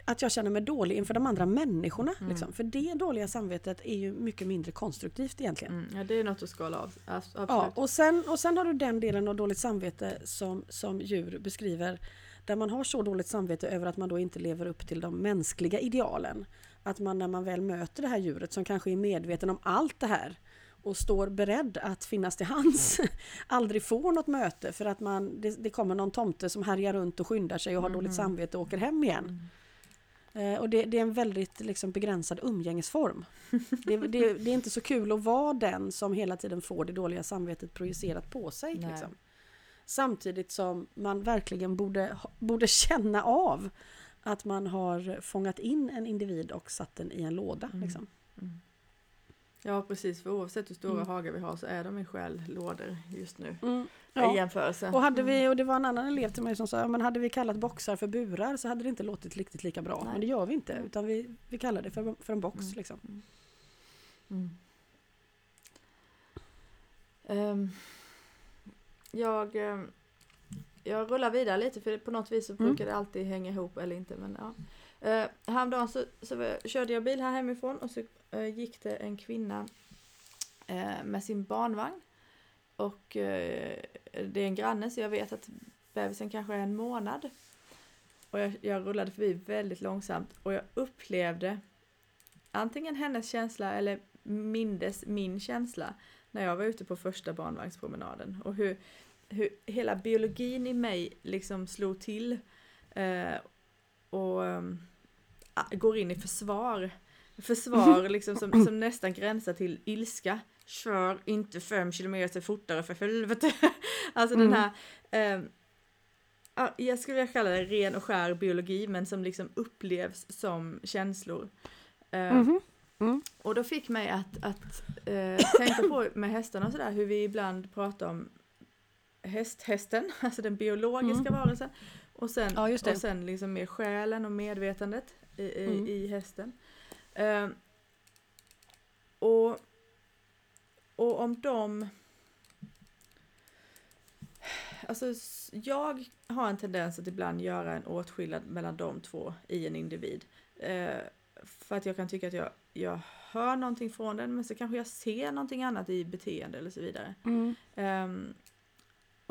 att jag känner mig dålig inför de andra människorna. Mm. Liksom. För det dåliga samvetet är ju mycket mindre konstruktivt egentligen. Mm, ja, det är något att skala av. Absolut. Ja, och, sen, och sen har du den delen av dåligt samvete som, som djur beskriver. Där man har så dåligt samvete över att man då inte lever upp till de mänskliga idealen. Att man när man väl möter det här djuret som kanske är medveten om allt det här och står beredd att finnas till hands. Aldrig får något möte för att man, det, det kommer någon tomte som härjar runt och skyndar sig och har dåligt samvete och åker hem igen. Eh, och det, det är en väldigt liksom, begränsad umgängesform. Det, det, det är inte så kul att vara den som hela tiden får det dåliga samvetet projicerat på sig. Liksom. Samtidigt som man verkligen borde, borde känna av att man har fångat in en individ och satt den i en låda. Mm. Liksom. Ja precis, för oavsett hur stora Mm. hagar vi har så är de i själ lådor just nu. Mm. I Ja. jämförelse. Och, hade vi, och det var en annan elev till mig som sa, men hade vi kallat boxar för burar så hade det inte låtit riktigt lika bra. Nej. Men det gör vi inte, Mm. utan vi, vi kallar det för, för en box. Mm. Liksom. Mm. Ehm, jag, ehm, jag rullar vidare lite för på något vis så Mm. brukar det alltid hänga ihop eller inte. Men, ja. Uh, häromdagen så, så körde jag bil här hemifrån och så eh, gick det en kvinna eh, med sin barnvagn. Och eh, det är en granne så jag vet att bebisen kanske är en månad. Och jag, jag rullade förbi väldigt långsamt och jag upplevde antingen hennes känsla eller mindes min känsla när jag var ute på första barnvagnspromenaden och hur, hur hela biologin i mig liksom slog till eh, och um, går in i försvar. Försvar liksom som, som nästan gränsar till ilska. Kör inte fem kilometer fortare för helvete. alltså den Mm. här ehm, ja, jag skulle vilja kalla det ren och skär biologi men som liksom upplevs som känslor. Eh, Mhm. Mm. och då fick mig att, att eh, tänka på med hästarna och sådär hur vi ibland pratar om hästhästen, alltså den biologiska Mm. varelsen. Och sen, Ja, och sen liksom mer själen och medvetandet i, i, Mm. i hästen. Eh, och, och om de... Alltså jag har en tendens att ibland göra en åtskillnad mellan de två i en individ. Eh, för att jag kan tycka att jag, jag hör någonting från den men så kanske jag ser någonting annat i beteende eller så vidare. Mm. Ehm,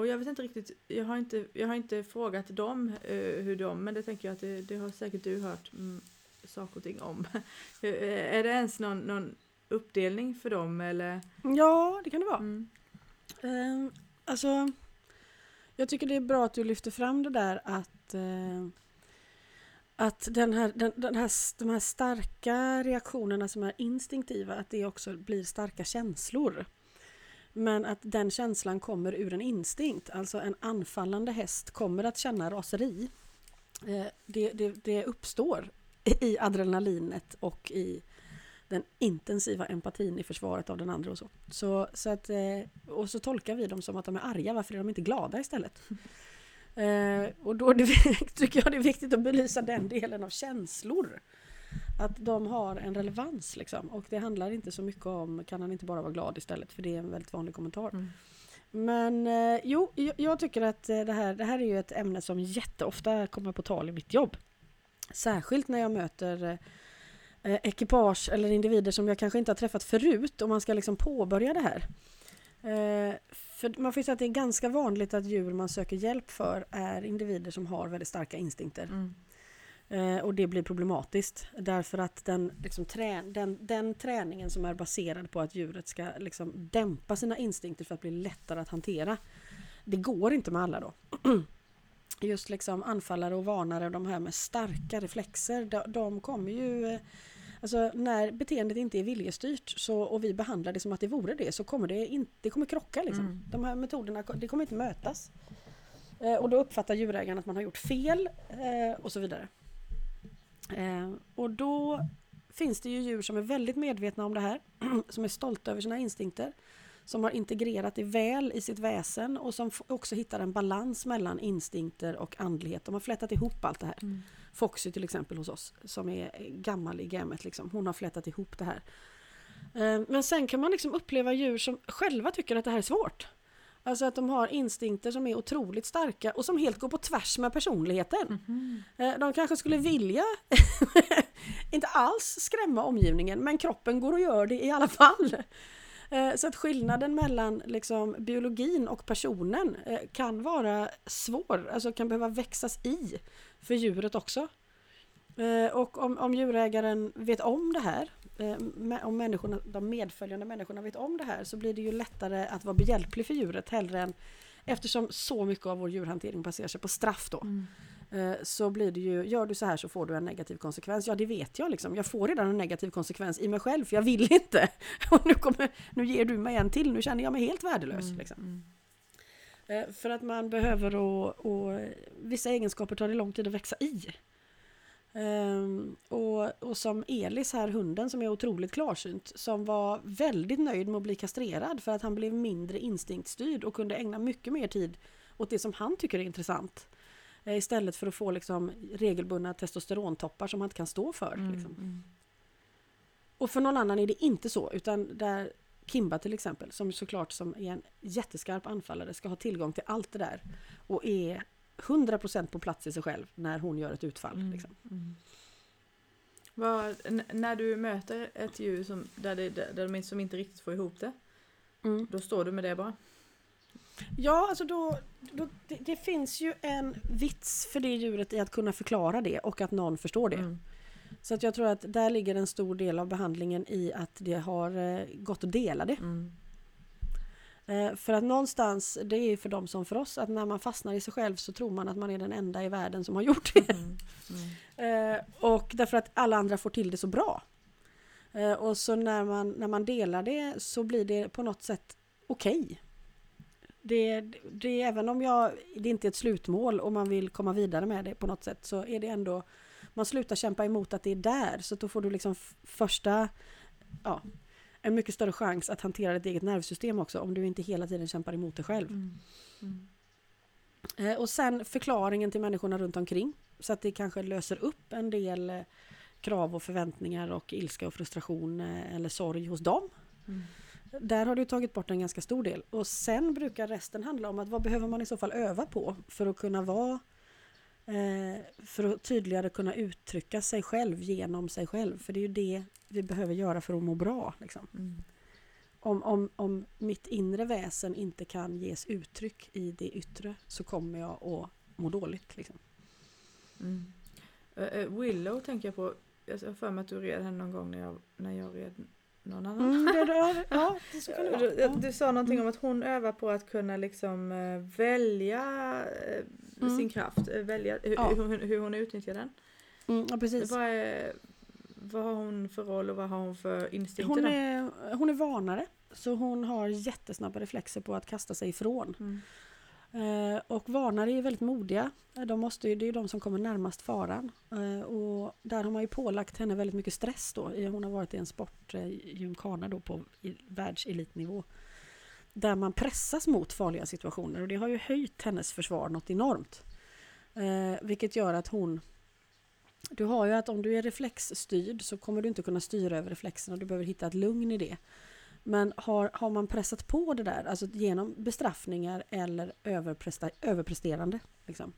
och jag vet inte riktigt, jag har inte, jag har inte frågat dem eh, hur de, men det tänker jag att det, det har säkert du hört mm, saker och ting om. Eh, är det ens någon, någon uppdelning för dem eller? Ja, det kan det vara. Mm. Eh, alltså, jag tycker det är bra att du lyfter fram det där att, eh, att den här, den, den här, de här starka reaktionerna som är instinktiva, att det också blir starka känslor. Men att den känslan kommer ur en instinkt, alltså en anfallande häst kommer att känna raseri. Eh, det, det, det uppstår i adrenalinet och i den intensiva empatin i försvaret av den andra och så. så, så att, eh, och så tolkar vi dem som att de är arga, varför är de inte glada istället? Eh, och då det, tycker jag det är viktigt att belysa den delen av känslor. Att de har en relevans liksom. Och det handlar inte så mycket om, kan han inte bara vara glad istället? För det är en väldigt vanlig kommentar. Mm. Men eh, jo, jag, tycker att eh, det här, det här är ju ett ämne som jätteofta kommer på tal i mitt jobb. Särskilt när jag möter eh, ekipage eller individer som jag kanske inte har träffat förut och man ska liksom påbörja det här. Eh, för man får säga att det är ganska vanligt att djur man söker hjälp för är individer som har väldigt starka instinkter. Mm. Eh, och det blir problematiskt därför att den, liksom, trä, den, den träningen som är baserad på att djuret ska liksom, dämpa sina instinkter för att bli lättare att hantera. Det går inte med alla då. Just liksom anfallare och varnare och de här med starka reflexer, de, de kommer ju... eh, Alltså när beteendet inte är viljestyrt så, och vi behandlar det som att det vore det så kommer det, in, det kommer krocka. Liksom. Mm. De här metoderna det kommer inte mötas. Eh, och då uppfattar djurägaren att man har gjort fel eh, och så vidare. Eh, och då finns det ju djur som är väldigt medvetna om det här, som är stolta över sina instinkter, som har integrerat det väl i sitt väsen och som också hittar en balans mellan instinkter och andlighet. De har flätat ihop allt det här. Mm. Foxy till exempel hos oss, som är gammal i gamet, liksom. hon har flätat ihop det här. Eh, Men sen kan man liksom uppleva djur som själva tycker att det här är svårt. Alltså att de har instinkter som är otroligt starka och som helt går på tvärs med personligheten. Eh, De kanske skulle vilja, inte alls skrämma omgivningen, men kroppen går och gör det i alla fall. Eh, Så att skillnaden mellan liksom biologin och personen eh, kan vara svår, alltså kan behöva växas i för djuret också. Och om, om djurägaren vet om det här, om människorna, de medföljande människorna vet om det här så blir det ju lättare att vara behjälplig för djuret hellre än eftersom så mycket av vår djurhantering baserar sig på straff då. eh, Så blir det ju, gör du så här så får du en negativ konsekvens. Ja det vet jag liksom. Jag får redan en negativ konsekvens i mig själv för jag vill inte. Och nu, kommer, nu ger du mig en till, nu känner jag mig helt värdelös. Liksom. Eh, För att man behöver och, och vissa egenskaper tar det lång tid att växa i. Ehm, och, och som Elis här, hunden som är otroligt klarsynt, som var väldigt nöjd med att bli kastrerad för att han blev mindre instinktstyrd och kunde ägna mycket mer tid åt det som han tycker är intressant. Eh, istället för att få liksom regelbundna testosterontoppar som han inte kan stå för. Mm. Liksom. Och för någon annan är det inte så, utan där Kimba till exempel, som såklart som är en jätteskarp anfallare, ska ha tillgång till allt det där och är 100% på plats i sig själv när hon gör ett utfall. Mm. Liksom. Vad, n- när du möter ett djur som, där, det, där där de som inte riktigt får ihop det, Mm. då står du med det bara? Ja, alltså då, då det, det finns ju en vits för det djuret i att kunna förklara det och att någon förstår det. Mm. Så att jag tror att där ligger en stor del av behandlingen i att det har eh, gått att dela det. Mm. Eh, För att någonstans, det är ju för dem som för oss, att när man fastnar i sig själv så tror man att man är den enda i världen som har gjort det. Mm. Mm. Eh, Och därför att alla andra får till det så bra. Eh, Och så när man, när man delar det så blir det på något sätt okej. Det, det, även om jag, det inte är ett slutmål och man vill komma vidare med det på något sätt så är det ändå man slutar kämpa emot att det är där så då får du liksom första ja, en mycket större chans att hantera ditt eget nervsystem också om du inte hela tiden kämpar emot dig själv. Mm. Mm. Eh, Och sen förklaringen till människorna runt omkring. Så att det kanske löser upp en del eh, krav och förväntningar och ilska och frustration eh, eller sorg hos dem. Mm. Där har du tagit bort en ganska stor del. Och sen brukar resten handla om att vad behöver man i så fall öva på för att kunna vara för att tydligare kunna uttrycka sig själv genom sig själv. För det är ju det vi behöver göra för att må bra. Liksom. Mm. Om, om, om mitt inre väsen inte kan ges uttryck i det yttre så kommer jag att må dåligt. Liksom. Mm. Eh, eh, Willow tänker jag på, jag har för mig att du red henne någon gång när jag, när jag red någon annan. Mm, det rör, ja, det så kan det vara. Du, sa någonting om att hon övar på att kunna liksom eh, välja eh, Mm. sin kraft, eh, välja hur, Ja. hur, hon- hur hon utnyttjar den. Mm, ja, precis. Vad, är, vad har hon för roll och vad har hon för instinkter? Hon är, hon är varnare, så hon har jättesnabba reflexer på att kasta sig ifrån. Eh, och varnare är ju väldigt modiga. Eh, de måste ju, det är ju de som kommer närmast faran. Eh, och där har man ju pålagt henne väldigt mycket stress då. Hon har varit i en sportgymkana då på världselitnivå. Där man pressas mot farliga situationer och det har ju höjt hennes försvar något enormt. Vilket gör att hon du har ju att om du är reflexstyrd så kommer du inte kunna styra över reflexerna. Du behöver hitta ett lugn i det. Men har, har man pressat på det där, alltså genom bestraffningar eller överpresterande, liksom,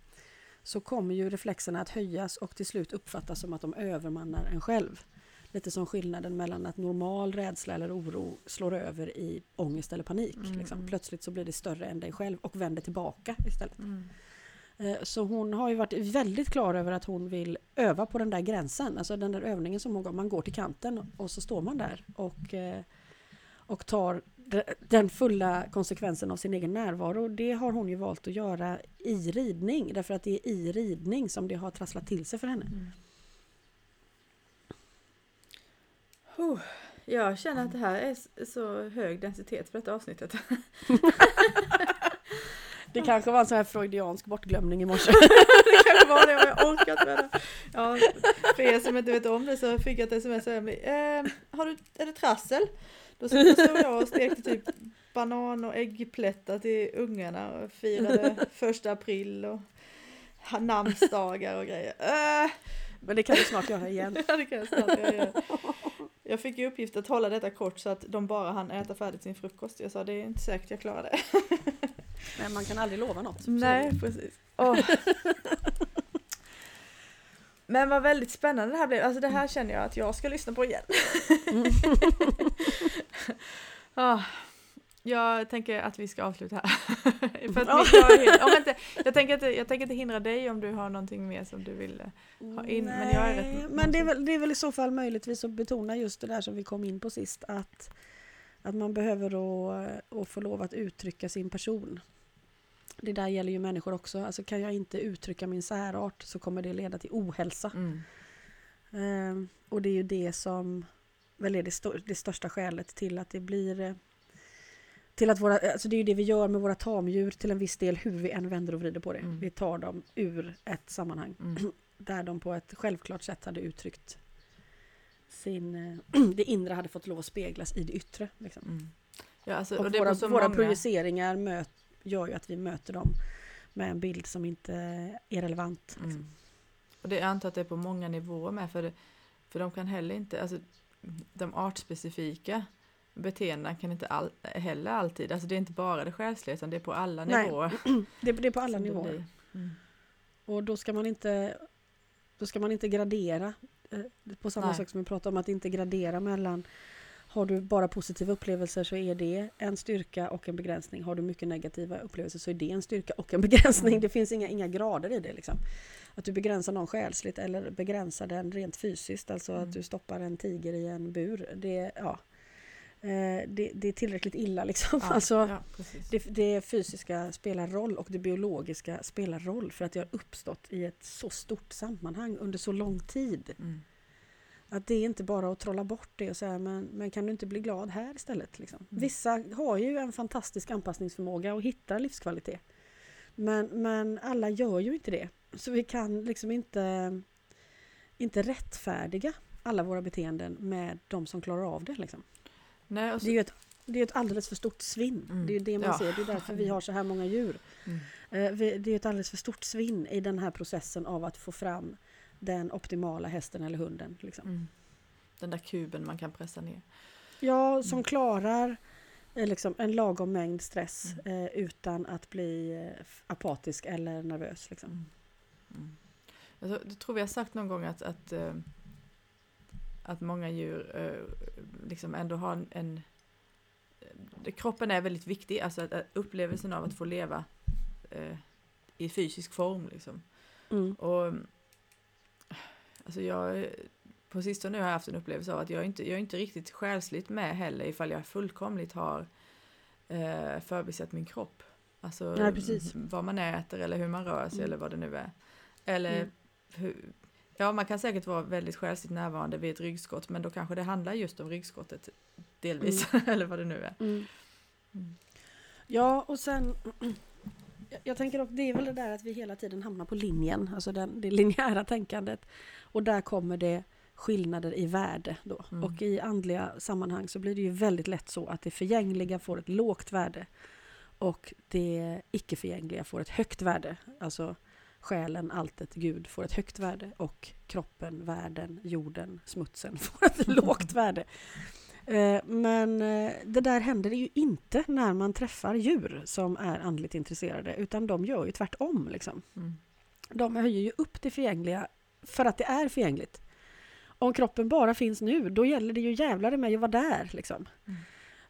så kommer ju reflexerna att höjas och till slut uppfattas som att de övermannar en själv. Lite som skillnaden mellan att normal rädsla eller oro slår över i ångest eller panik. Mm, Liksom. Plötsligt så blir det större än dig själv och vänder tillbaka istället. Mm. Eh, Så hon har ju varit väldigt klar över att hon vill öva på den där gränsen. Alltså den där övningen som hon går, man går till kanten och så står man där och, eh, och tar de- den fulla konsekvensen av sin egen närvaro. Det har hon ju valt att göra i ridning därför att det är i ridning som det har trasslat till sig för henne. Mm. Huh. Jag känner att det här är så hög densitet för detta avsnittet. Det kanske var en sån här freudiansk bortglömning i morse. det kanske var det, jag orkar inte med det. Ja, för er som inte vet om det så fick jag ett sms jag eh, har du, är det trassel? Då stod jag och stekte typ banan och äggplättar till ungarna och firade första april och namnsdagar och grejer. Äh, Men det kan du snart göra igen. ja, det kan jag snart göra. Jag fick ju uppgift att hålla detta kort så att de bara hann äta färdigt sin frukost. Jag sa det är inte säkert jag klarar det. Men man kan aldrig lova något. Nej, precis. Åh. Men vad väldigt spännande det här blev. Alltså det här känner jag att jag ska lyssna på igen. Ah, jag tänker att vi ska avsluta här. För att Ja. jag, om inte, jag, tänker inte, jag tänker inte hindra dig om du har någonting mer som du vill eh, ha in. Men jag är rätt Nej, men det är, väl, det är väl i så fall möjligtvis att betona just det där som vi kom in på sist. Att, att man behöver att, att få lov att uttrycka sin person. Det där gäller ju människor också. Alltså kan jag inte uttrycka min särart så kommer det leda till ohälsa. Mm. Ehm, och det är ju det som väl är det, sto- det största skälet till att det blir eh, till att våra, alltså det är ju det vi gör med våra tamdjur till en viss del hur vi än vänder och vrider på det. Mm. Vi tar dem ur ett sammanhang Mm. där de på ett självklart sätt hade uttryckt sin, eh, det inre hade fått lov att speglas i det yttre. Liksom. Mm. Ja, alltså, Och, och det våra, våra många... projiceringar möt, gör ju att vi möter dem med en bild som inte är relevant. Liksom. Mm. Och det, jag antar att det är på många nivåer med för, för de kan heller inte, alltså de artspecifika beteendena kan inte all, heller alltid, alltså det är inte bara det själsliga utan det är på alla Nej, nivåer. Det, det är på alla det nivåer. Mm. Och då ska man inte, då ska man inte gradera. eh, På samma Nej. sak som vi pratade om att inte gradera mellan har du bara positiva upplevelser så är det en styrka och en begränsning. Har du mycket negativa upplevelser så är det en styrka och en begränsning. Mm. Det finns inga, inga grader i det. Liksom. Att du begränsar någon själsligt eller begränsar den rent fysiskt. Alltså Mm. att du stoppar en tiger i en bur. Det, ja, eh, det, det är tillräckligt illa. Liksom. Ja, Alltså, ja, det, det fysiska spelar roll och det biologiska spelar roll för att det har uppstått i ett så stort sammanhang under så lång tid. Mm. Att det är inte bara att trolla bort det och säga men, men kan du inte bli glad här istället? Liksom. Mm. Vissa har ju en fantastisk anpassningsförmåga och hittar livskvalitet. Men, men alla gör ju inte det. Så vi kan liksom inte, inte rättfärdiga alla våra beteenden med de som klarar av det. Liksom. Nej, så, Det är ju ett, det är ett alldeles för stort svinn. Mm. Det är ju det man Ja. ser. Det är därför vi har så här många djur. mm. Eh, Det är ett alldeles för stort svinn i den här processen av att få fram den optimala hästen eller hunden. Liksom. Mm. Den där kuben man kan pressa ner. Ja, som Mm. klarar eh, liksom, en lagom mängd stress Mm. eh, utan att bli eh, apatisk eller nervös. Liksom. Mm. Mm. Jag tror- jag tror vi har sagt någon gång att, att, eh, att många djur eh, liksom ändå har en, en eh, kroppen är väldigt viktig, alltså att, att upplevelsen av att få leva eh, i fysisk form liksom. Mm. Och mm, alltså jag, på sistone har jag haft en upplevelse av att jag inte, jag är inte riktigt själsligt med heller ifall jag fullkomligt har eh, förbisett min kropp. Alltså precis. vad man äter eller hur man rör sig Mm. eller vad det nu är. Eller Mm. hur, ja, man kan säkert vara väldigt själsligt närvarande vid ett ryggskott men då kanske det handlar just om ryggskottet delvis eller vad det nu är. Mm. Mm. Ja, och sen... Jag- tänker också, det är väl det där att vi hela tiden hamnar på linjen, alltså den, det linjära tänkandet. Och där kommer det skillnader i värde då. Mm. Och i andliga sammanhang så blir det ju väldigt lätt så att det förgängliga får ett lågt värde och det icke-förgängliga får ett högt värde. Alltså själen, alltet, Gud får ett högt värde och kroppen, världen, jorden, smutsen får ett lågt värde. Eh, Men eh, det där händer ju inte när man träffar djur som är andligt intresserade utan de gör ju tvärtom. Liksom. Mm. De höjer ju upp det förgängliga för att det är förgängligt. Om kroppen bara finns nu, då gäller det ju jävlar i mig att vara där. Liksom.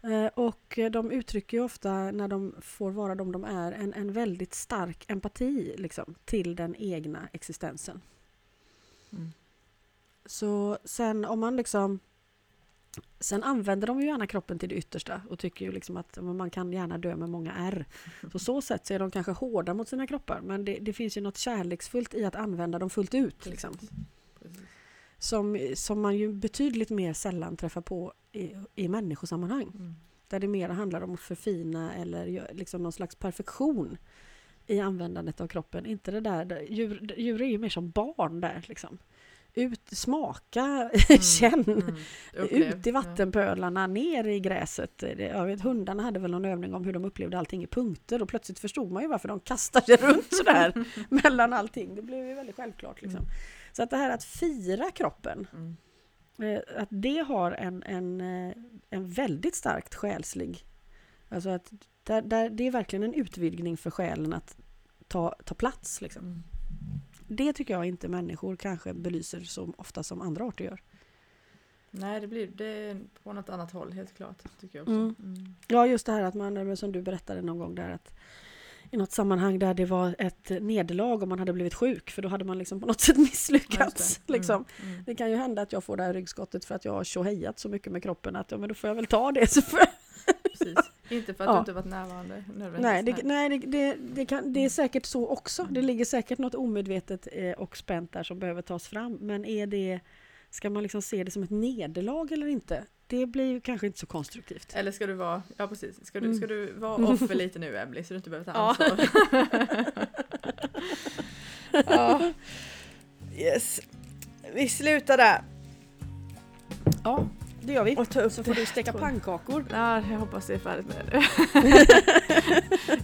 Eh, Och de uttrycker ju ofta, när de får vara de de är, en, en väldigt stark empati liksom, till den egna existensen. Mm. Så sen om man liksom... Sen använder de ju gärna kroppen till det yttersta och tycker ju liksom att man kan gärna dö med många R. På så sätt så är de kanske hårda mot sina kroppar men det, det finns ju något kärleksfullt i att använda dem fullt ut. Liksom. Som, som man ju betydligt mer sällan träffar på i, i människosammanhang. Mm. Där det mer handlar om att förfina eller liksom någon slags perfektion i användandet av kroppen. Inte det där, där djur, djur är ju mer som barn där liksom. Ut, smaka, känn, Mm. Ut i vattenpölarna, ner i gräset. Jag vet, hundarna hade väl någon övning om hur de upplevde allting i punkter och plötsligt förstod man ju varför de kastar sig runt sådär mellan allting. Det blev ju väldigt självklart. Liksom. Mm. Så att det här att fira kroppen. Mm. Eh, att det har en, en, eh, en väldigt starkt själslig... Alltså att där, där, det är verkligen en utvidgning för själen att ta, ta plats. Liksom. Det tycker jag inte människor kanske belyser så ofta som andra arter gör. Nej, det blir det på något annat håll helt klart. Tycker jag också. Mm. Mm. Ja, just det här att man, som du berättade någon gång där att i något sammanhang där det var ett nederlag om man hade blivit sjuk för då hade man liksom på något sätt Ja, misslyckats. just det. Mm, Liksom. mm. Det kan ju hända att jag får det här ryggskottet för att jag har tjohejat så mycket med kroppen att ja, men då får jag väl ta det. Så får jag... Precis. Inte för att Ja. du inte varit närvarande. Nej, det, nej det, det, det, kan, det är säkert så också. Det ligger säkert något omedvetet eh, och spänt där som behöver tas fram. Men är det, ska man liksom se det som ett nederlag eller inte? Det blir ju kanske inte så konstruktivt. Eller ska du vara, ja precis, ska du, Mm. ska du vara offer lite nu Emily så du inte behöver ta Ja. ansvar? ja. Yes. Vi slutar där. Ja, det gör vi. Och ta upp Så får du steka pannkakor. Ja, jag hoppas det är färdigt med det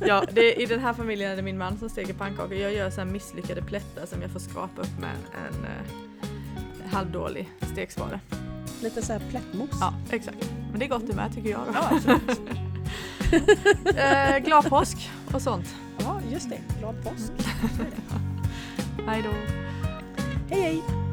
ja, det är, i den här familjen är det min man som steker pannkakor. Jag gör så misslyckade plättar som jag får skrapa upp med en eh, halvdålig stekspade. Lite så här plättmos. Ja, exakt. Men det är gott det med tycker jag. Då. Ja, absolut. eh, glad påsk och sånt. ja, just det. Glad påsk. Hej då. Hej hej!